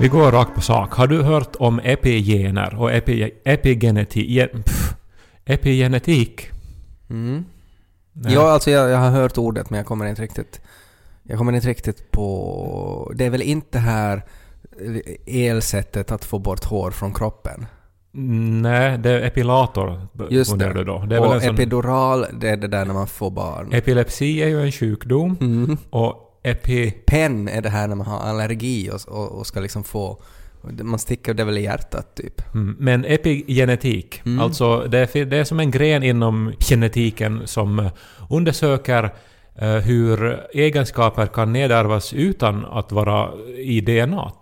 Vi går rakt på sak. Har du hört om epigener och epi, epigenetik? Pff, epigenetik? Mm. Nej. Ja, alltså jag, jag har hört ordet men jag kommer inte riktigt... Jag kommer inte riktigt på... Det är väl inte här elsättet att få bort hår från kroppen? Nej, det är epilator. Just det. du Då. det är väl och en sån, epidural, det är det där när man får barn. epilepsi är ju en sjukdom Mm. och epi... PEN är det här när man har allergi och, och, och ska liksom få... Man sticker det väl i hjärtat typ. Mm, Men epigenetik, Mm. alltså det är, det är som en gren inom genetiken som eh, undersöker eh, hur egenskaper kan nedärvas utan att vara i DNA.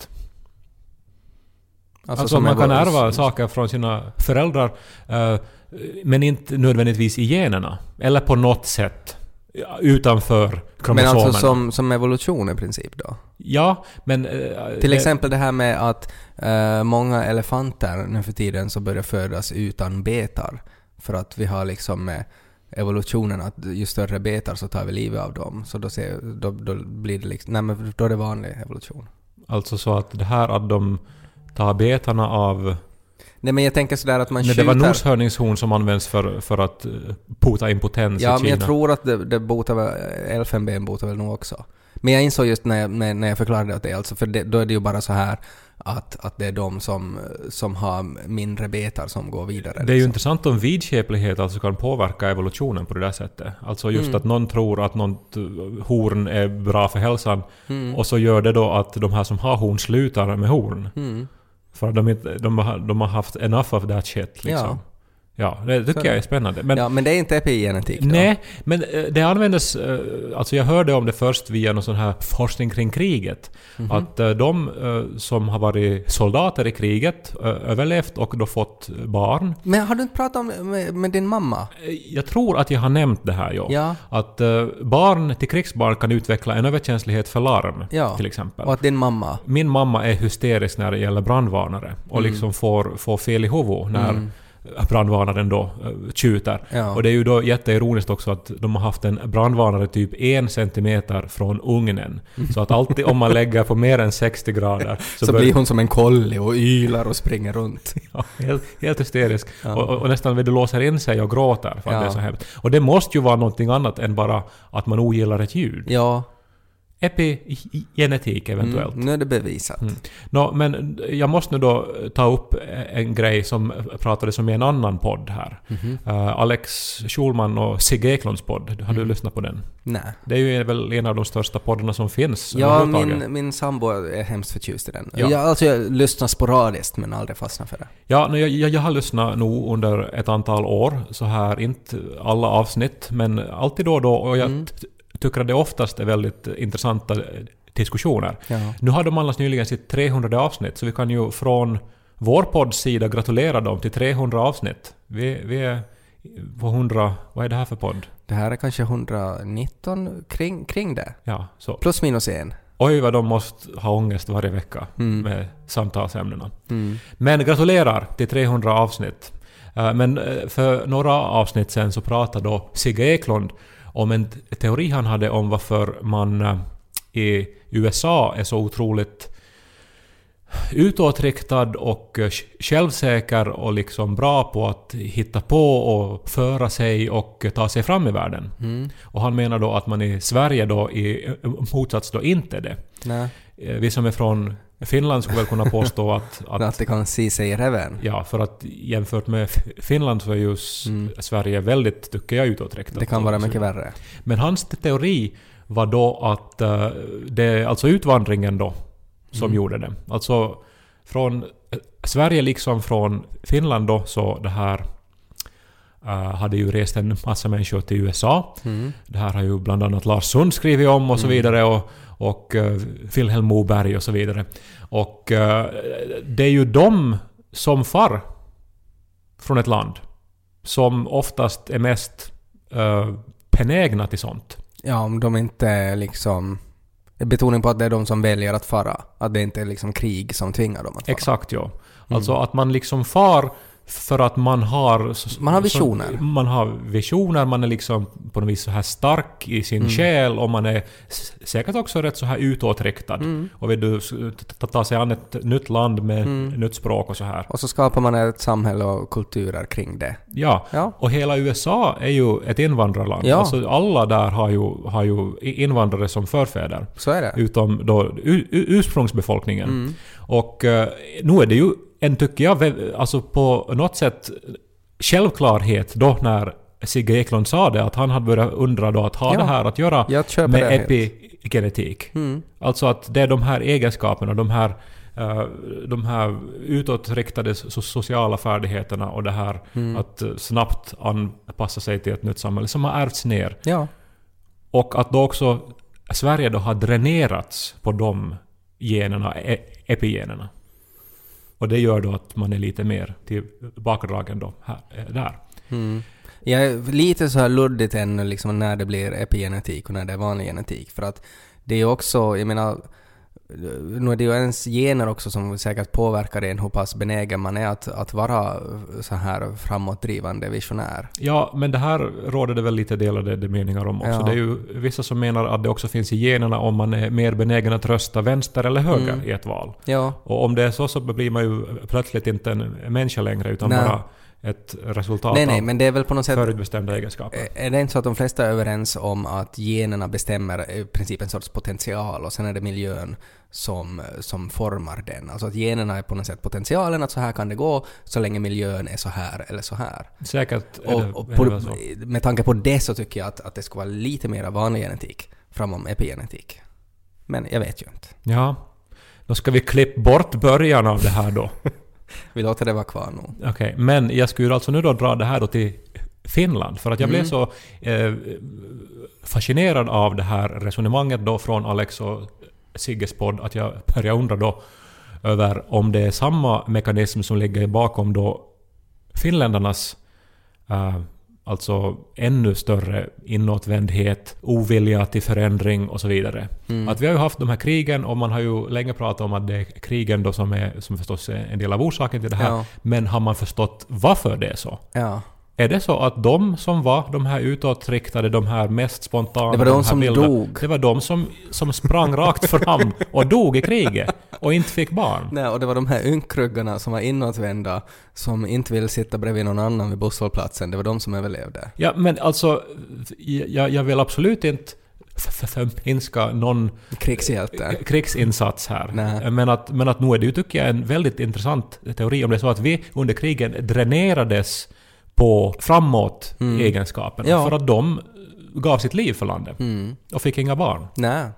Alltså, som man kan ärva saker från sina föräldrar eh, men inte nödvändigtvis i generna. Eller på något sätt utanför Men kromosomerna. alltså som, som evolution i princip då? Ja, men... eh, Till det- exempel det här med att eh, många elefanter nu för tiden så börjar födas utan betar. För att vi har liksom med evolutionen att ju större betar så tar vi livet av dem. Så då, ser, då, då blir det liksom, nej men då är det vanlig evolution. Alltså så att det här att de tar betarna av... Nej men jag tänker sådär att man Nej, det skjuter... var noshörningshorn som används för, för att eh, pota impotens Ja i men Kina. jag tror att det, det botar väl, elfenben botar väl nog också. Men jag insåg just när jag, när, när jag förklarade att det alltså, för det, då är det ju bara så här att, att det är de som, som har mindre betar som går vidare. Det är ju liksom. intressant om vidskeplighet alltså kan påverka evolutionen på det där sättet. Alltså just Mm. att någon tror att något eh, horn är bra för hälsan Mm. och så gör det då att de här som har horn slutar med horn. Mm. För att de, de, har, de har haft enough of that shit liksom. Ja. Ja, det tycker Så jag är spännande. Men, ja, men det är inte epigenetik då? Nej, men eh, det användes... eh, Alltså jag hörde om det först via någon sån här forskning kring kriget. Mhm. Att eh, de som har varit soldater i kriget, överlevt och då fått barn. Men har du inte pratat om med, med din mamma? Jag tror att jag har nämnt det här, ja. Ja. Att barn till krigsbarn kan utveckla en överkänslighet för larm, Ja. till exempel. Och att din mamma... Min mamma är hysterisk när det gäller brandvarnare och Mm. liksom får, får fel i huvudet när Mm. Brandvarnaren då uh, tjuter. Ja. Och det är ju då jätteironiskt också att de har haft en brandvarnare typ en centimeter från ugnen. Så att alltid om man lägger på mer än 60 grader så bör- blir hon som en kolli och ylar och springer runt. Ja, helt, helt hysterisk. Ja. Och, och, och nästan vill du låser in sig och gråter för att det är så hemskt. Och det måste ju vara någonting annat än bara att man ogillar ett ljud. Ja. Epigenetik eventuellt. Mm, nu är det bevisat. Mm. Nå, men jag måste nu då ta upp en grej som pratades om i en annan podd här. Mhm. Uh, Alex Schulman och Sigge Eklunds podd. Har du Mm. lyssnat på den? Nej. Det är ju väl en av de största poddarna som finns Ja, min, min sambo är hemskt förtjust i den. Ja. Jag, alltså jag lyssnar sporadiskt men aldrig fastnar för det. Ja, no, jag, jag, jag har lyssnat nog under ett antal år, så här, inte alla avsnitt, men alltid då och då, och jag Mm. Tycker att det oftast är väldigt intressanta diskussioner. Ja. Nu har de alldeles nyligen sitt 300 avsnitt, så vi kan ju från vår podds sida gratulera dem till 300 avsnitt. Vi, vi är på 100... Vad är det här för podd? Det här är kanske 119 kring, kring det. Ja, så. Plus minus en. Oj vad de måste ha ångest varje vecka Mm. med samtalsämnena. Mm. Men gratulerar till 300 avsnitt. Eh, Men eh, för några avsnitt sen så pratade då Sigge Eklund om en teori han hade om varför man eh, i USA är så otroligt utåtriktad och eh, självsäker och liksom bra på att hitta på och föra sig och ta sig fram i världen. Mm. Och han menar då att man i Sverige då i eh, motsats då inte är det. Nej. Eh, Vi som är från Finland skulle väl kunna påstå att, att Att det kan se sig i reven. Ja, för att jämfört med Finland så är ju Mm. Sverige väldigt, tycker jag, utåtriktat. Det kan vara mycket värre. Men hans teori var då att eh, det är alltså utvandringen då som Mm. gjorde det. Alltså från eh, Sverige liksom från Finland då så det här hade ju rest en massa människor till USA. Mm. Det här har ju bland annat Lars Sund skrivit om och så Mm. vidare och, och uh, Wilhelm Moberg och så vidare. Och eh, det är ju de som far från ett land som oftast är mest uh, benägna till sånt. Ja, om de inte liksom... Betoning på att det är de som väljer att fara. Att det inte är liksom krig som tvingar dem att fara. Exakt ja. Mm. Alltså att man liksom far För att man har... Man har visioner. Så, man har visioner, man är liksom på något vis så här stark i sin Mm. själ och man är säkert också rätt så här utåtriktad. Mm. Och vill du ta- sig an ett nytt land med Mm. nytt språk och så här. Och så skapar man ett samhälle och kulturer kring det. Ja. Ja. Och hela USA är ju ett invandrarland. Ja. Alltså alla där har ju, har ju invandrare som förfäder. Så är det. Utom då ursprungsbefolkningen. Mm. Och eh, nu är det ju en, tycker jag, alltså på något sätt självklarhet då när Sigge Eklund sa det, att han hade börjat undra då att ha Ja. det här att göra med epigenetik. Mm. Alltså att det är de här egenskaperna, de här, eh, de här utåtriktade so- sociala färdigheterna och det här Mm. att eh, snabbt anpassa sig till ett nytt samhälle som har ärvts ner. Ja. Och att då också Sverige då har dränerats på de generna, e- epigenerna. Och det gör då att man är lite mer tillbakadragen då här, eh, där. Mm. Jag är lite så här luddigt ännu liksom när det blir epigenetik och när det är vanlig genetik. För att det är också, jag menar, nu är det ju ens gener också som säkert påverkar en hur pass benägen man är att, att vara så här framåtdrivande visionär. Ja, men det här råder det väl lite delade meningar om också. Ja. Det är ju vissa som menar att det också finns i generna om man är mer benägen att rösta vänster eller höger Mm. i ett val. Ja, Och om det är så så blir man ju plötsligt inte en människa längre utan Nej. bara ett resultat nej nej, men det är väl på något sätt... förutbestämda egenskaper. Är det inte så att de flesta är överens om att generna bestämmer i princip en sorts potential och sen är det miljön som, som formar den? Alltså att generna är på något sätt potentialen att så här kan det gå så länge miljön är så här eller så här. Säkert är det, och är på, det väl så. med tanke på det så tycker jag att, att det ska vara lite mer vanlig genetik framom epigenetik. Men jag vet ju inte. Ja. Då ska vi klippa bort början av det här då. Vi låter det vara kvar nu. Okej, men jag skulle alltså nu då dra det här då till Finland. För att jag Mm. blev så eh, fascinerad av det här resonemanget då från Alex och Sigges podd att jag började undra då över om det är samma mekanism som ligger bakom då finländarnas eh, alltså ännu större inåtvändhet, ovilja till förändring och så vidare. Mm. Att vi har ju haft de här krigen och man har ju länge pratat om att det är krigen då som är som förstås är en del av orsaken till det här. Ja. Men har man förstått varför det är så? Ja. Är det så att de som var de här utåtriktade, de här mest spontana, Det var de här som vilda, dog. Det var de som, som sprang rakt fram och dog i kriget och inte fick barn. Nej, och det var de här ynkruggarna som var inåtvända, som inte ville sitta bredvid någon annan vid busshållplatsen. Det var de som överlevde. Ja, men alltså, jag, jag vill absolut inte förminska någon Krigshjälte. krigsinsats här. Nej. Men att, men att nu är det ju, tycker jag, en väldigt intressant teori om det är så att vi under krigen dränerades på framåt Mm. egenskaperna Ja. för att de gav sitt liv för landet Mm. och fick inga barn. Nej.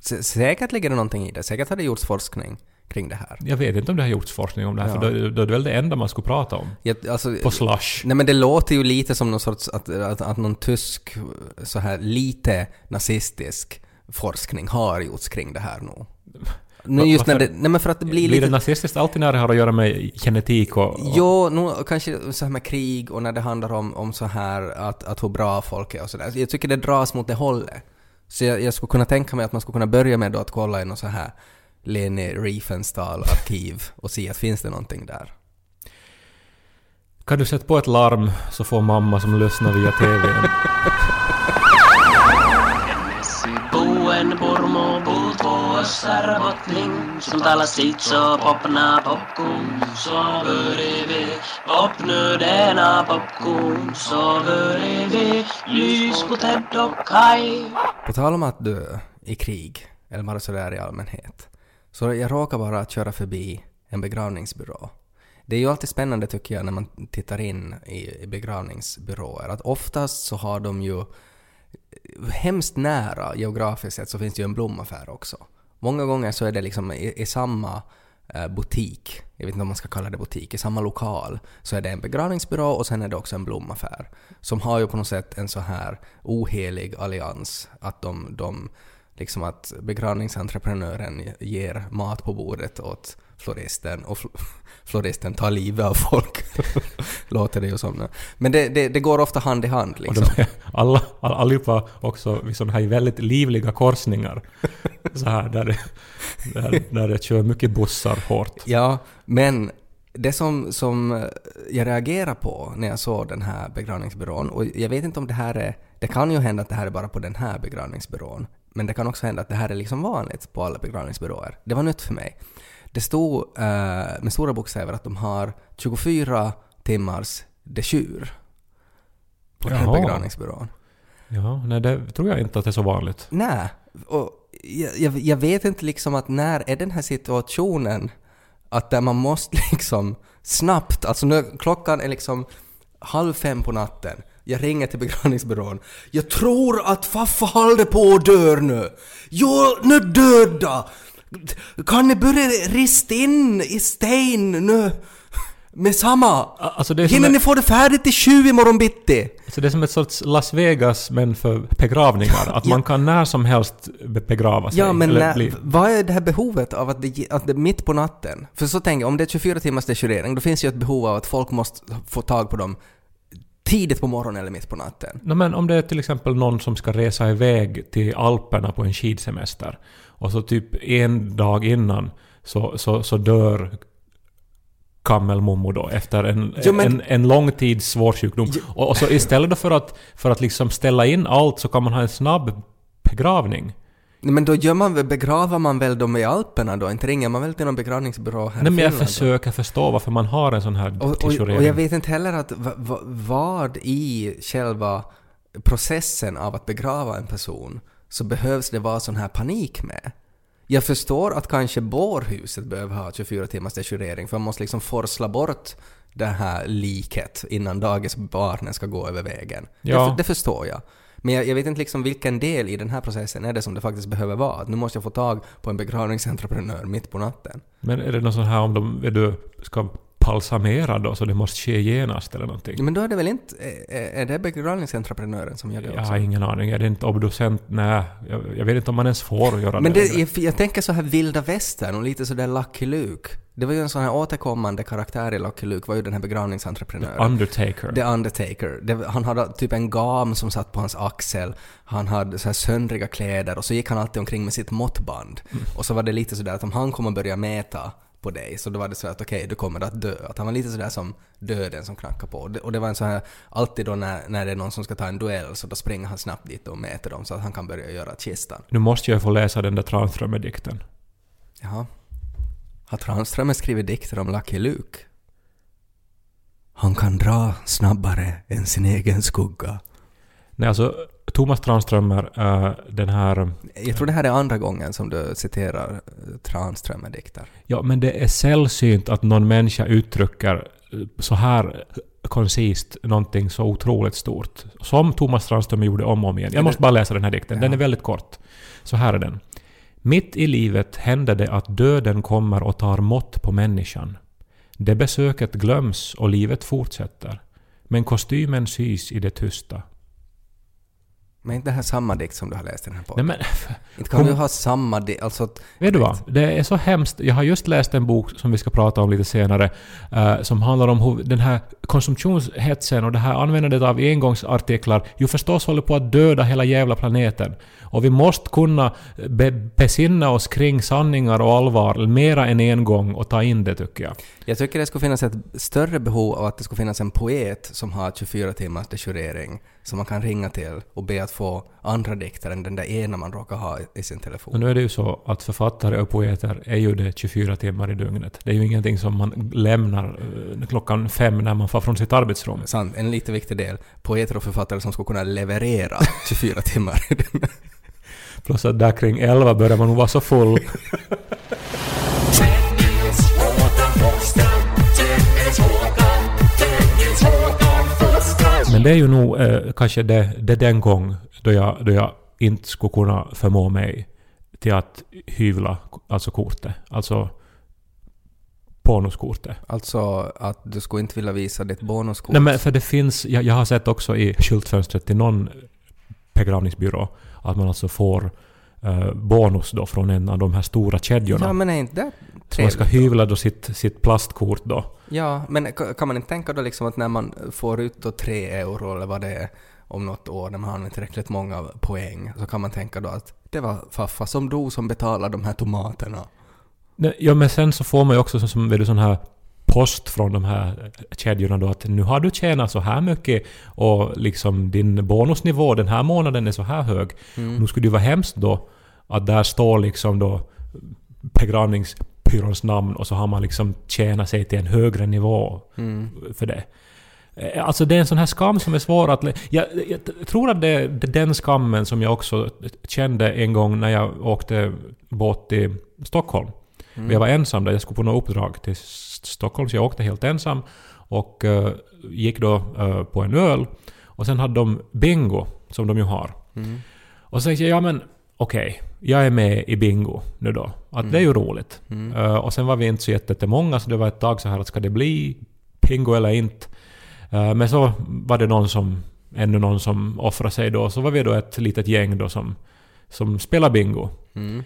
S- säkert ligger det någonting i det. Säkert har det gjorts forskning kring det här. Jag vet inte om det har gjorts forskning om det här, Ja. för då, då är det väl det enda man skulle prata om. Jag, alltså, På Slush. Nej men det låter ju lite som någon sorts, att, att, att någon tysk så här lite nazistisk forskning har gjorts kring det här nu. Va- just när det, nej men för att det blir, Blir lite... det nazistiskt alltid när det har att göra med genetik och... och Jo, nu, kanske så här med krig och när det handlar om, om så här att, att hur bra folk är och sådär. Jag tycker det dras mot det hållet. Så jag, jag skulle kunna tänka mig att man skulle kunna börja med då att kolla i något så här Leni Riefenstahl-arkiv och se att finns det någonting där. Kan du sätta på ett larm så får mamma som lyssnar via TVn. puuttuu bottling som talas sitt så popna popcorn så vi popnu denna popcorn så vi lys på Ted och Kaj På tal om att dö i krig, eller bara sådär i allmänhet, så jag råkar bara att köra förbi en begravningsbyrå. Det är ju alltid spännande tycker jag när man tittar in i begravningsbyråer, att oftast så har de ju hemskt nära geografiskt sett så finns det ju en blomaffär också. Många gånger så är det liksom i, i samma eh, butik, jag vet inte om man ska kalla det butik, i samma lokal så är det en begravningsbyrå och sen är det också en blomaffär. Som har ju på något sätt en så här ohelig allians att de, de liksom att begravningsentreprenören ger mat på bordet åt floristen och fl- floristen tar livet av folk. Låter det ju som. Men det, det, det går ofta hand i hand Och liksom. de är alla, all- allihopa också vid sådana här väldigt livliga korsningar. Så här, där det, där, där det kör mycket bussar hårt. Ja, men det som, som jag reagerade på när jag såg den här begravningsbyrån, och jag vet inte om det här är... Det kan ju hända att det här är bara på den här begravningsbyrån, men det kan också hända att det här är liksom vanligt på alla begravningsbyråer. Det var nytt för mig. Det stod eh, med stora bokstäver att de har 24 timmars dekyr på den här Jaha. begravningsbyrån. Ja, nej det tror jag inte att det är så vanligt. Nej, och jag, jag, jag vet inte liksom att när är den här situationen att där man måste liksom snabbt, alltså nu klockan är liksom halv fem på natten, jag ringer till begravningsbyrån. Jag tror att faffa håller på att dö nu. Jag nu döda! Kan ni börja rista in i sten nu? Med samma! Alltså det Hinner ett- ni få det färdigt till sju imorgon bitti? Så det är som ett sorts Las Vegas men för begravningar. Att man kan när som helst be- begrava sig. Ja, men eller när, bli- vad är det här behovet av att det, att det är mitt på natten? För så tänker jag, om det är 24 timmars deschirering, då finns ju ett behov av att folk måste få tag på dem tidigt på morgonen eller mitt på natten. No, men om det är till exempel någon som ska resa iväg till Alperna på en skidsemester och så typ en dag innan så, så, så dör kammelmommo då efter en, Jo, men- en, en lång tids svår sjukdom. Och, och så istället för att, för att liksom ställa in allt så kan man ha en snabb begravning. Men då gör man väl, begravar man väl dem i Alperna då? Inte ringer man väl till någon begravningsbyrå här Nej, men jag Finland då? försöker förstå varför man har en sån här Och, och, och jag vet inte heller att va, va, vad i själva processen av att begrava en person så behövs det vara sån här panik med. Jag förstår att kanske bårhuset behöver ha 24 timmars deschirering för man måste liksom forsla bort det här liket innan dagisbarnen ska gå över vägen. Ja. Det, det förstår jag. Men jag, jag vet inte liksom vilken del i den här processen är det som det faktiskt behöver vara. Att nu måste jag få tag på en begravningsentreprenör mitt på natten. Men är det någon sån här om de är du, ska balsamera då så det måste ske genast eller någonting? Ja, Men då är det väl inte... Är, det begravningsentreprenören som gör det Jag har ingen aning. Är det inte obducent? Nej. Jag, jag vet inte om man ens får göra Men det. det, jag, jag tänker så här vilda västern och lite sådär Lucky Luke. Det var ju en sån här återkommande karaktär i Lucky Luke, var ju den här begravningsentreprenören. Undertaker. The Undertaker. Det, han hade typ en gam som satt på hans axel, han hade så här söndriga kläder och så gick han alltid omkring med sitt måttband. Mm. Och så var det lite sådär att om han kom och började mäta på dig så då var det så att okej, du kommer att dö. Att han var lite sådär som döden som knackar på. Och det, och det var en sån här, alltid då när, när det är någon som ska ta en duell så då springer han snabbt dit och mäter dem så att han kan börja göra kistan. Nu måste jag få läsa den där Tranströmer-dikten. Jaha. Har Tranströmer skrivit dikter om Lucky Luke? Han kan dra snabbare än sin egen skugga. Nej, alltså Thomas Tranströmer, äh, den här... Jag tror det här är andra gången som du citerar eh, Tranströmer-dikter. Ja, men det är sällsynt att någon människa uttrycker eh, så här koncist någonting så otroligt stort. Som Thomas Tranströmer gjorde om och om igen. Jag måste bara läsa den här dikten. Den är väldigt kort. Så här är den. Mitt i livet händer det att döden kommer och tar mått på människan. Det besöket glöms och livet fortsätter. Men kostymen sys i det tysta. Men inte det här samma dikt som du har läst i den här Nej podden? men, Inte kan kom- du ha samma dikt? Alltså, vet du vad? Det är så hemskt. Jag har just läst en bok som vi ska prata om lite senare, eh, som handlar om hur den här konsumtionshetsen och det här användandet av engångsartiklar ju förstås håller på att döda hela jävla planeten. Och vi måste kunna be besinna oss kring sanningar och allvar mera än en gång och ta in det tycker jag. Jag tycker det skulle finnas ett större behov av att det skulle finnas en poet som har 24 timmars deschirering som man kan ringa till och be att få andra dikter än den där ena man råkar ha i- i sin telefon. Och nu är det ju så att författare och poeter är ju det 24 timmar i dygnet. Det är ju ingenting som man lämnar eh, klockan fem när man får från sitt arbetsrum. Sant, en lite viktig del. Poeter och författare som skulle kunna leverera 24 timmar. Plus att där kring 11 börjar man nog vara så full. Men det är ju nog eh, kanske det, det den gång då jag, då jag inte skulle kunna förmå mig till att hyvla alltså kortet. Alltså bonuskortet. alltså att du skulle inte vilja visa ditt bonuskort. Nej men för det finns, jag, jag har sett också i skyltfönstret till någon begravningsbyrå att man alltså får bonus då från en av de här stora kedjorna. Ja, men är inte det så man ska hyvla då sitt, sitt plastkort då. Ja, men ka- kan man inte tänka då liksom att när man får ut då tre euro eller vad det är om något år när man har använt tillräckligt många poäng så kan man tänka då att det var faffa som dog som betalade de här tomaterna. Ja men sen så får man ju också som, som du, sån här post från de här kedjorna då att nu har du tjänat så här mycket och liksom din bonusnivå den här månaden är så här hög. Mm. Nu skulle det vara hemskt då att där står liksom då begravningsbyråns namn och så har man liksom tjänat sig till en högre nivå Mm. för det. Eh, Alltså det är en sån här skam som är svår att... Jag, jag tror att det är den skammen som jag också kände en gång när jag åkte båt till Stockholm. Mm. Jag var ensam där, jag skulle på något uppdrag till Stockholm, så jag åkte helt ensam. Och eh, gick då eh, på en öl. Och sen hade de bingo, som de ju har. Mm. Och så tänkte jag, ja men okej, jag är med i bingo nu då. Att det är ju roligt. Mm. Eh, och sen var vi inte så jättemånga, så det var ett tag så här att ska det bli bingo eller inte? Eh, men så var det någon som, ännu någon som offrade sig då. Så var vi då ett litet gäng då som, som spelade bingo. Mm.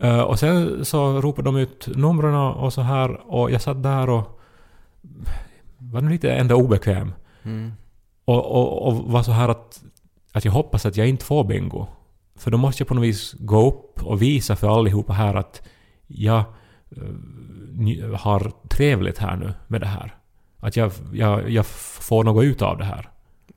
Eh, och sen så ropade de ut numren och så här och jag satt där och var nog lite ändå obekväm. Mm. Och, och, och var så här att, att jag hoppas att jag inte får bingo. För då måste jag på något vis gå upp och visa för allihopa här att jag eh, har trevligt här nu med det här. Att jag, jag, jag får något ut av det här.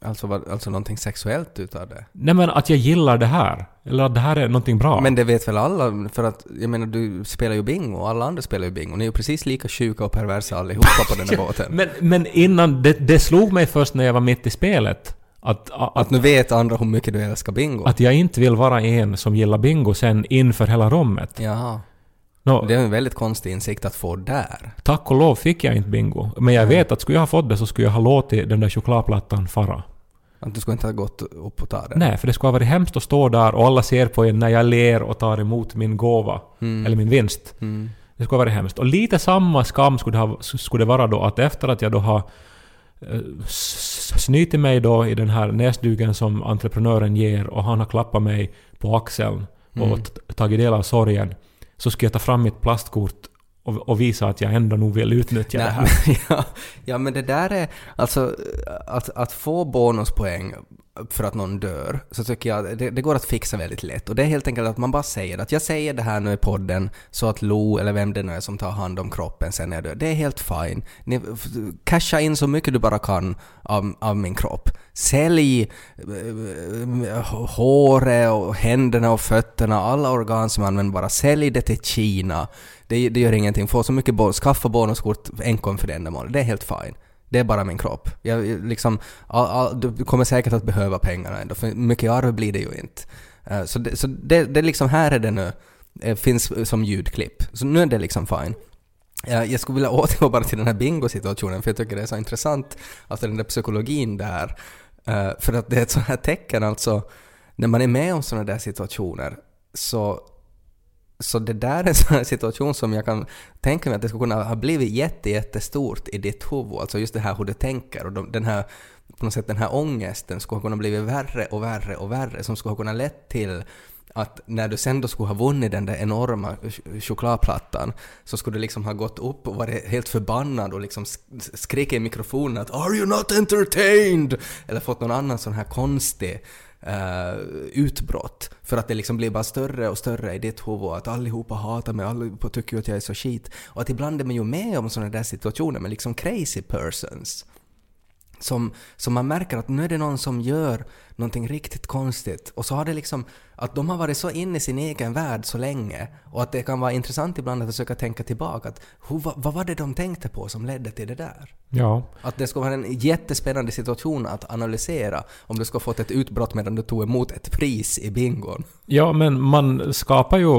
Alltså, vad- alltså någonting sexuellt utav det? Nej men att jag gillar det här. Eller att det här är någonting bra. Men det vet väl alla? För att, jag menar, du spelar ju bingo och alla andra spelar ju bingo. Ni är ju precis lika sjuka och perversa allihopa på den här båten. men, men innan, det, det slog mig först när jag var mitt i spelet. Att, att, Att nu vet andra hur mycket du älskar bingo. att jag inte vill vara en som gillar bingo sen inför hela rummet. Jaha. Nå, Det är en väldigt konstig insikt att få där. Tack och lov fick jag inte bingo. Men jag vet att skulle jag ha fått det så skulle jag ha låtit den där chokladplattan fara. Att du skulle inte ha gått upp och ta det. Nej, för det skulle ha varit hemskt att stå där och alla ser på en när jag ler och tar emot min gåva. Mm. Eller min vinst. Mm. Det skulle ha varit hemskt. Och lite samma skam skulle det, ha, skulle det vara då att efter att jag då har eh, s- snytit mig då i den här näsdugen som entreprenören ger och han har klappat mig på axeln och Mm. tagit del av sorgen. Så skulle jag ta fram mitt plastkort och, och visa att jag ändå nog vill utnyttja det här. men, ja, ja, men det där är... Alltså, att, att få bonuspoäng för att någon dör, så tycker jag det, det går att fixa väldigt lätt. Och det är helt enkelt att man bara säger att jag säger det här nu i podden så att Lo, eller vem det nu är som tar hand om kroppen sen när jag dör, det är helt fine. Ni, casha in så mycket du bara kan av, av min kropp. Sälj äh, håret och händerna och fötterna, alla organ som använder bara, sälj det till Kina. Det, det gör ingenting. Få så mycket skaffa bonuskort enkom för det ändamålet. Det är helt fine. Det är bara min kropp. Jag, liksom, all, all, du kommer säkert att behöva pengarna ändå, för mycket arv blir det ju inte. Uh, så det, så det, det liksom, här är det nu. Det finns som ljudklipp. Så nu är det liksom fine. Uh, Jag skulle vilja återgå bara till den här bingo-situationen, för jag tycker det är så intressant, alltså den där psykologin där. Uh, För att det är ett sånt här tecken alltså, när man är med om sådana där situationer, så så det där är en sån här situation som jag kan tänka mig att det skulle kunna ha blivit jätte, jättestort i ditt huvud. Alltså just det här hur du tänker och de, den här, på något sätt den här ångesten skulle ha kunnat blivit värre och värre och värre som skulle ha kunnat lett till att när du sen då skulle ha vunnit den där enorma ch- chokladplattan så skulle du liksom ha gått upp och varit helt förbannad och liksom skrikit i mikrofonen att “Are you not entertained?” eller fått någon annan sån här konstig eh, utbrott. För att det liksom blir bara större och större i ditt huvud att allihopa hatar mig, allihopa tycker att jag är så skit. Och att ibland är man ju med om sådana där situationer med liksom crazy persons. Som, som man märker att nu är det någon som gör någonting riktigt konstigt och så har det liksom att de har varit så inne i sin egen värld så länge och att det kan vara intressant ibland att försöka tänka tillbaka att hur, vad, var det de tänkte på som ledde till det där? Ja. Att det skulle vara en jättespännande situation att analysera om du skulle fått ett utbrott medan du tog emot ett pris i bingon. Ja, men man skapar ju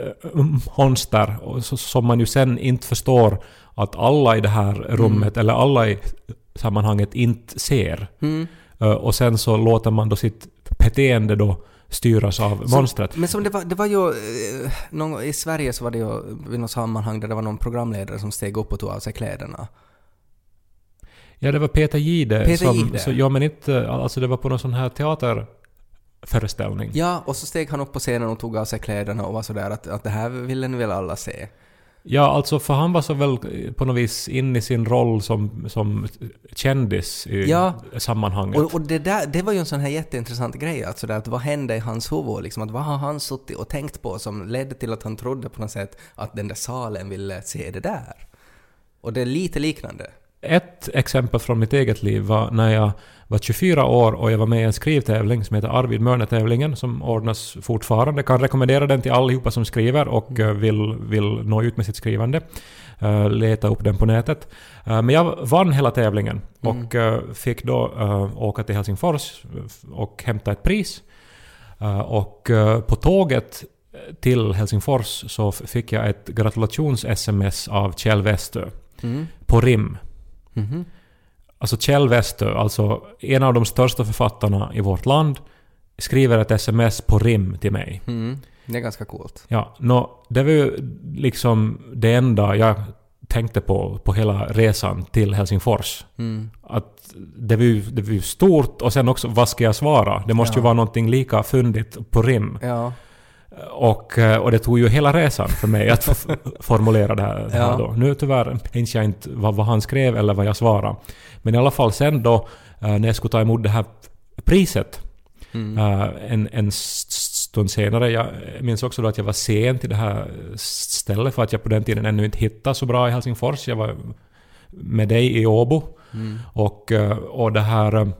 eh, monster och så- som man ju sen inte förstår att alla i det här rummet eller alla i sammanhanget inte ser. Mm. Eh, Och sen så låter man då sitt beteende då styras av monstret. Men som det var, det var ju... eh, Någon, I Sverige så var det ju vid något sammanhang där det var någon programledare som steg upp och tog av sig kläderna. Ja, det var Peter Gide Peter som... Jihde. Så, ja, men inte... Alltså det var på någon sån här teaterföreställning. Ja, och så steg han upp på scenen och tog av sig kläderna och var sådär att, att det här ville ni väl alla se. Ja, alltså för han var så väl på något vis in i sin roll som, som kändis i Ja. sammanhanget. Och, och det, där, det var ju en sån här jätteintressant grej, alltså det att vad hände i hans huvud? Liksom, att vad har han suttit och tänkt på som ledde till att han trodde på något sätt att den där salen ville se det där? Och det är lite liknande. Ett exempel från mitt eget liv var när jag var 24 år och jag var med i en skrivtävling som heter Arvid Mörner-tävlingen som ordnas fortfarande. Kan rekommendera den till allihopa som skriver och eh, vill, vill nå ut med sitt skrivande. Eh, leta upp den på nätet. Eh, men jag vann hela tävlingen och eh, fick då åka till Helsingfors och hämta ett pris. Och på tåget till Helsingfors så fick jag ett gratulations-sms av Kjell Westö Mm. på rim. Mhm. Alltså Kjell Westö, alltså en av de största författarna i vårt land, skriver ett sms på rim till mig. Mm. Det är ganska coolt. Ja, nå, det var ju liksom det enda jag tänkte på på hela resan till Helsingfors. Mm. Att det var ju, det var ju stort och sen också vad ska jag svara? Det måste ju Ja. vara någonting lika fyndigt på rim. Ja. Och, eh, och det tog ju hela resan för mig att formulera det här, det här Ja. då. Nu tyvärr minns jag inte vad, vad han skrev eller vad jag svarade. Men i alla fall sen då eh, när jag skulle ta emot det här priset Mm. eh, en, en stund senare. Jag minns också då att jag var sen till det här stället för att jag på den tiden ännu inte hittade så bra i Helsingfors. Jag var med dig i Åbo. Mm. Och, och det här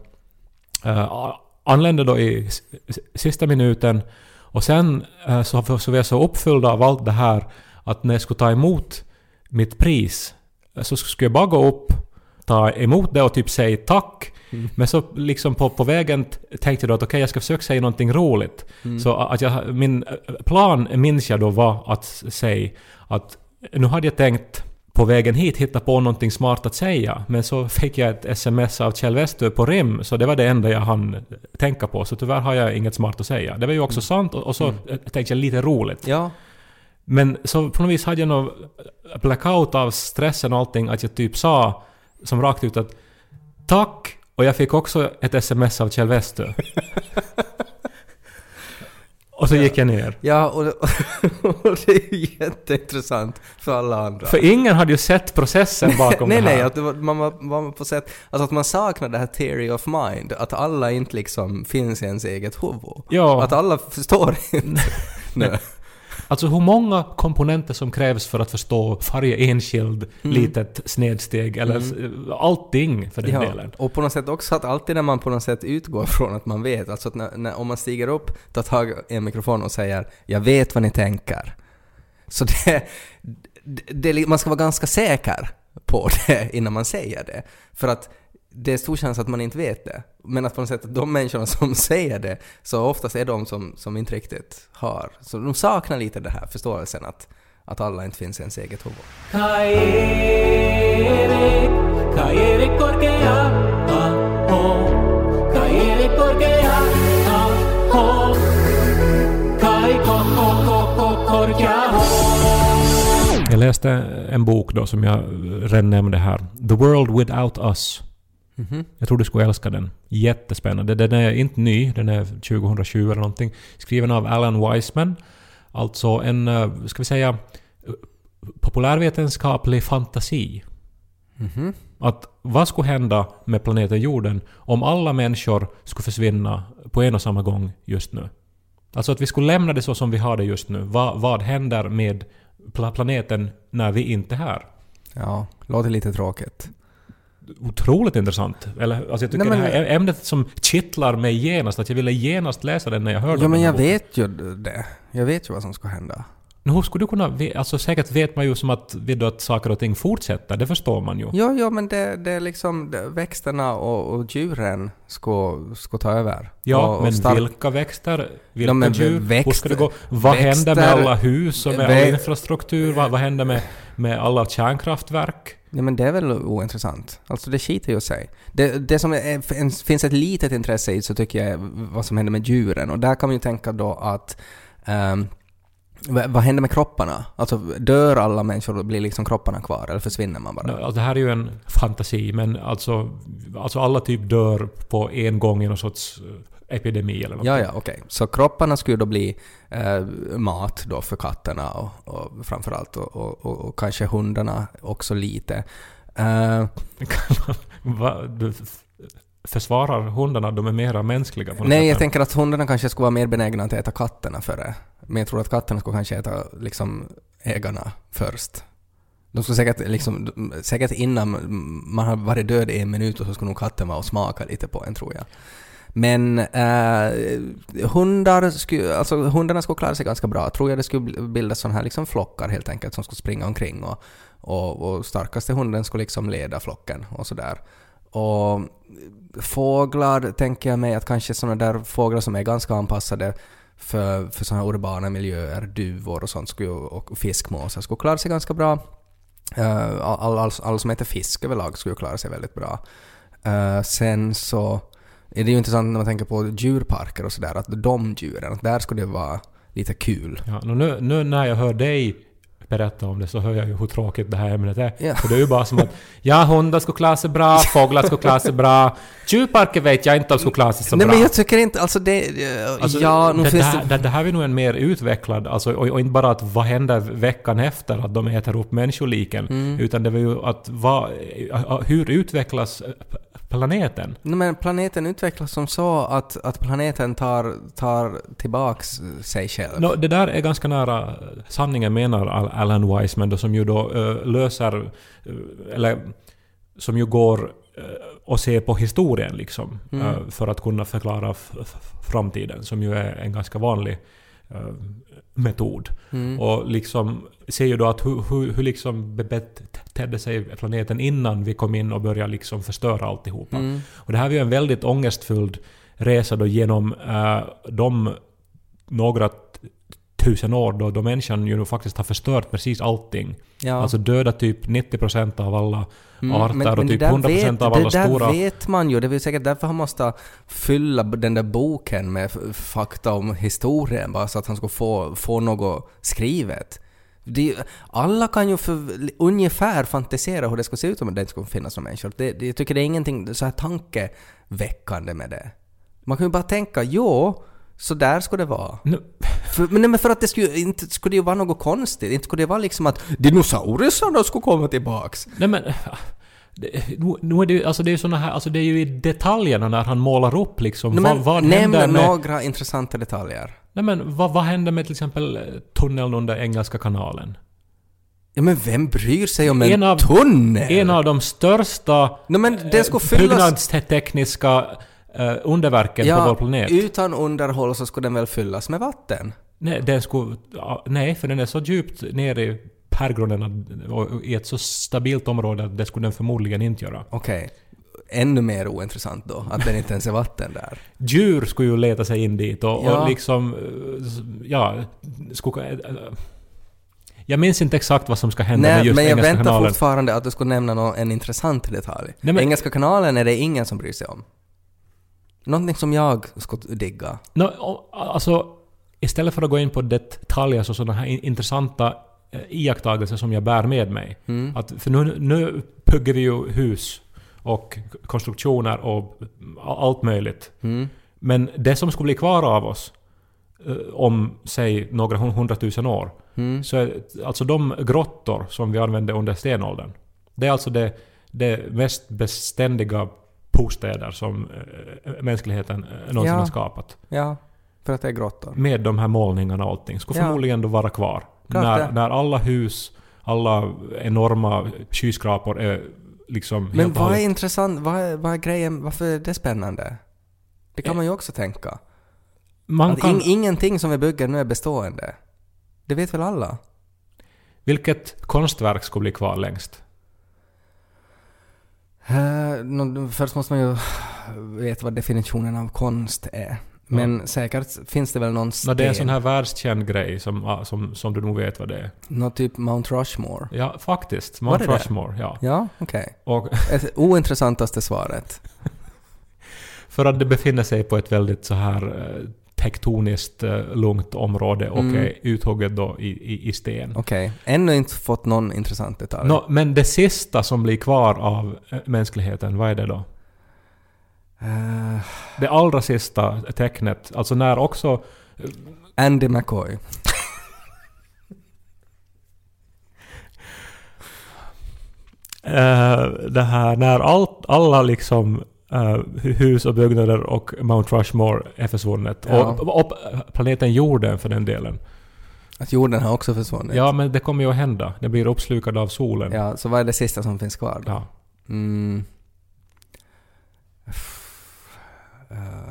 äh, anlände då i sista minuten. Och sen äh, så, så var jag så uppfylld av allt det här att när jag skulle ta emot mitt pris eh, så skulle jag bara gå upp, ta emot det och typ säga tack. Mm. Men så liksom på, på vägen tänkte jag då att okej, jag ska försöka säga någonting roligt. Mm. Så att jag, min eh, plan minns jag då var att säga att nu hade jag tänkt på vägen hit hitta på någonting smart att säga. Men så fick jag ett sms av Kjell Westö på rim, så det var det enda jag hann tänka på. Så tyvärr har jag inget smart att säga. Det var ju också sant och, och så Mm. eh, tänkte jag lite roligt. Ja. Men så på något vis hade jag någon blackout av stressen och allting att jag typ sa som rakt ut att Tack! Och jag fick också ett sms av Kjell Westö. och så gick jag ner. Ja, och, och det är ju jätteintressant för alla andra. För ingen hade ju sett processen bakom nej, det här. nej, att det var, man var, var på sätt... Alltså att man saknar det här theory of mind, att alla inte liksom finns i ens eget huvud. Ja. Att alla förstår inte. nej. Alltså hur många komponenter som krävs för att förstå varje enskild litet snedsteg eller s- allting för den Mm. Ja, delen. och på något sätt också att alltid när man på något sätt utgår från att man vet, alltså att när, när, om man stiger upp, tar tag i en mikrofon och säger ”Jag vet vad ni tänker”. Så det, det, det, man ska vara ganska säker på det innan man säger det. För att det är stor chans att man inte vet det. Men att på något sätt de människorna som säger det, så oftast är de som, som inte riktigt har. Så de saknar lite den här förståelsen att, att alla inte finns i ens eget huvud. Jag läste en bok då som jag redan nämnde här. The World Without Us. Mhm. Jag tror du skulle älska den. Jättespännande. Den är inte ny, den är 2020 eller någonting. Skriven av Alan Wiseman. Alltså en, eh, ska vi säga, populärvetenskaplig fantasi. Mhm. Att vad skulle hända med planeten jorden om alla människor skulle försvinna på en och samma gång just nu? Alltså att vi skulle lämna det så som vi har det just nu. Vad, vad händer med pla- planeten när vi inte är här? Ja, låter lite tråkigt. Otroligt intressant. Eller, alltså jag tycker Nej, men- det här är ämnet som kittlar mig genast. Att jag ville genast läsa den när jag hörde Ja men jag boken. vet ju det. Jag vet ju vad som ska hända. Men hur skulle du kunna... Alltså säkert vet man ju som att, vet du, att saker och ting fortsätter. Det förstår man ju. Jo, jo men det, det är liksom det, växterna och, och djuren ska, ska ta över. Ja, och, och men stark- vilka växter? Vilka Ja, djur? växt- Hur ska det gå? Vad händer med växter- alla hus och med all vä- infrastruktur? Vad, vad händer med, med alla kärnkraftverk? Ja men det är väl ointressant. Alltså det skiter ju sig. Det, det som är, finns- ett litet intresse i så tycker jag är vad som händer med djuren. Och där kan man ju tänka då att um, vad, händer med kropparna? Alltså dör alla människor och blir liksom kropparna kvar eller försvinner man bara? Alltså, det här är ju en fantasi, men alltså, alltså alla typ dör på en gång i någon sorts eh, epidemi eller något. Ja, ja, okej. Så kropparna skulle då bli eh, mat då för katterna och, och framförallt och, och, och, kanske hundarna också lite. Eh, Va, du försvarar hundarna? De är mera mänskliga nej, jag tänker att hundarna kanske skulle vara mer benägna att äta katterna före. Men jag tror att katterna skulle kanske äta liksom ägarna först. De skulle säkert, liksom, säkert innan man har varit död i en minut och så skulle nog katten vara och smaka lite på en tror jag. Men eh, hundar skulle, alltså, hundarna skulle klara sig ganska bra. Tror jag det skulle bildas sådana här liksom flockar helt enkelt som skulle springa omkring och, och, och starkaste hunden skulle liksom leda flocken och sådär. Och fåglar tänker jag mig att kanske sådana där fåglar som är ganska anpassade för, för sådana här urbana miljöer, duvor och sånt skulle, och fiskmåsar skulle klara sig ganska bra. Uh, all, all, all som äter fisk överlag skulle klara sig väldigt bra. Uh, sen så är det ju intressant när man tänker på djurparker och sådär, att de djuren, att där skulle det vara lite kul. Ja, nu, nu när jag hör dig berätta om det så hör jag ju hur tråkigt det här ämnet är. Ja. För det är ju bara som att ja, hundar skulle klara sig bra, fåglar skulle klara sig bra, djurparker vet jag inte om skulle klara sig så Nej bra. men jag tycker inte, alltså det... eh, Alltså, ja, nog det, finns det, det... det, det här är nog en mer utvecklad, alltså, och, och inte bara att vad händer veckan efter att de äter upp människoliken, Mm. utan det var ju att vad, hur utvecklas planeten? Nej, men planeten utvecklas som så att, att planeten tar, tar tillbaks sig själv. Nå, det där är ganska nära sanningen menar Alan Wiseman då, som ju då eh, löser, eh, eller som ju går uh, och ser på historien liksom, Mm. eh, för att kunna förklara framtiden, som ju är en ganska vanlig eh, metod. Mm. Och liksom ser ju då att hur, hur, hur liksom betedde sig planeten innan vi kom in och började liksom förstöra alltihopa. Mm. Och det här var ju en väldigt ångestfylld resa då genom uh, de några tusen år då, då människan ju faktiskt har förstört precis allting. Ja. Alltså döda typ 90% av alla Mm, arter och det typ där 100% vet, av alla Det där stora... vet man ju. Det är säkert därför han måste fylla den där boken med fakta om historien, bara så att han ska få, få något skrivet. Det, alla kan ju för, ungefär fantisera hur det ska se ut om det inte skulle finnas några människor. Det, det, jag tycker det är ingenting så här tankeväckande med det. Man kan ju bara tänka, jo, så där ska det vara. Nu, För, men, nej, men för att det skulle, inte skulle det ju vara något konstigt. Inte skulle det vara liksom att dinosaurierna skulle komma tillbaks. nej men... Det, nu, nu är det alltså det är såna här, alltså det är ju i detaljerna när han målar upp liksom Nej, men vad nämn med... några intressanta detaljer. Nej men vad, vad händer med till exempel eh, tunneln under Engelska kanalen? Ja men vem bryr sig om en, En av- tunnel? En av de största Nej men ska eh, fyllas... byggnadstekniska eh, underverken på vår planet. utan underhåll så ska den väl fyllas med vatten? Nej, den skulle, ja, nej, för den är så djupt nere i berggrunden att- och i ett så stabilt område att det skulle den förmodligen inte göra. Okej. Ännu mer ointressant då, att den inte ens är vatten där. Djur skulle ju leta sig in dit och, Ja. och liksom... eh, Ja... Skulle, eh, jag minns inte exakt vad som ska hända med Nej, just men jag Engelska väntar kanalen. fortfarande att du ska nämna nå- en intressant detalj. Nej, men- Engelska kanalen är det ingen som bryr sig om. Någonting som jag ska digga. No, alltså, istället för att gå in på detaljer så sådana här in- intressanta eh, iakttagelser som jag bär med mig. Mm. Att, för nu, nu bygger vi ju hus och konstruktioner och allt möjligt. Mm. Men det som skulle bli kvar av oss eh, om, säg, några hun- hundratusen år, Mm. så alltså de grottor som vi använde under stenåldern, det är alltså det, det mest beständiga bostäder som eh, mänskligheten eh, någonsin Ja. har skapat. Ja, för att det är grottor. Med de här målningarna och allting, skulle Ja. förmodligen då vara kvar. Klart När, det. när alla hus, alla enorma skyskrapor är liksom Men vad är intressant, vad är, vad är grejen, varför är det spännande? Det kan Eh, man ju också tänka. Man Att kan, in, ingenting som vi bygger nu är bestående. Det vet väl alla? vilket konstverk skulle bli kvar längst? Uh, först måste man ju veta vad definitionen av konst är. Men säkert finns det väl någon No, sten, det är en sån här världskänd grej som, som, som du nog vet vad det är. någon typ Mount Rushmore. Ja, faktiskt. Var Mount det det? Rushmore, ja. Ja, okej. Och Ett ointressantaste svaret. för att det befinner sig på ett väldigt så här eh, tektoniskt eh, lugnt område och Mm. är uthugget då i, i, i sten. Okej. Ännu inte fått någon intressant detalj. Nå, men det sista som blir kvar av eh, mänskligheten, vad är det då? Eh, Det allra sista tecknet, alltså när också... Andy McCoy. eh, det här, när allt, alla liksom eh, hus och byggnader och Mount Rushmore är försvunnet. Ja. Och, och planeten jorden för den delen. Att jorden har också försvunnit? Ja, men det kommer ju att hända. Det blir uppslukad av solen. Ja, så vad är det sista som finns kvar då? Ja. Mm. Eh,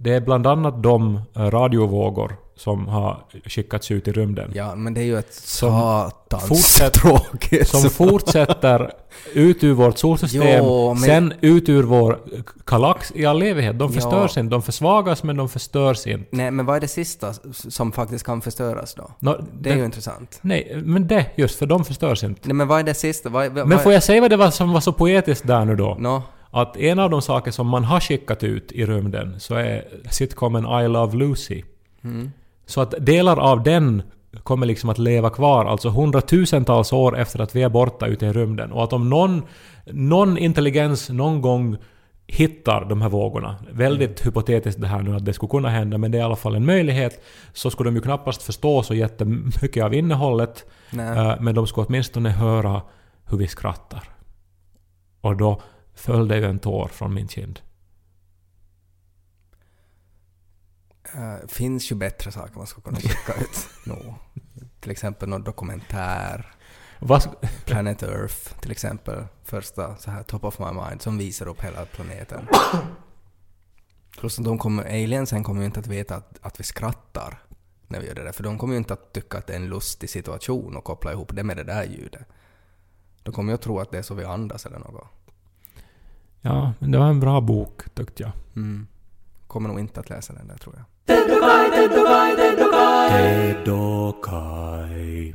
Det är bland annat de eh, radiovågor som har skickats ut i rymden. ja, men det är ju ett satans fortsätt- tråkigt Som fortsätter ut ur vårt solsystem, Jo, men- sen ut ur vår galax i all evighet. De Ja. förstörs inte. De försvagas, men de förstörs inte. Nej, men vad är det sista som faktiskt kan förstöras då? Nå, Det är ju intressant. Nej, men det just, för de förstörs inte. Nej, men vad är det sista? Vad, vad, Men får jag säga vad det var som var så poetiskt där nu då? Nå, Att en av de saker som man har skickat ut i rymden så är sitcomen I Love Lucy. mm. Så att delar av den kommer liksom att leva kvar, alltså hundratusentals år efter att vi är borta ute i rymden. Och att om någon, någon intelligens någon gång hittar de här vågorna, väldigt hypotetiskt det här nu att det skulle kunna hända, men det är i alla fall en möjlighet, så skulle de ju knappast förstå så jättemycket av innehållet, nej. eh, men de skulle åtminstone höra hur vi skrattar. Och då föll det ju en tår från min kind. Eh, finns ju bättre saker man skulle kunna skicka ut. no. Till exempel någon dokumentär. Planet Earth till exempel. Första så här top of my mind som visar upp hela planeten. Plus de kommer, aliensen kommer ju inte att veta att, att vi skrattar när vi gör det där. För de kommer ju inte att tycka att det är en lustig situation och koppla ihop det med det där ljudet. De kommer ju att tro att det är så vi andas eller något. Ja, men det var en bra bok tyckte jag. Mm. Kommer nog inte att läsa den där tror jag. Teddokai, Teddokai, Teddokai. Teddokai.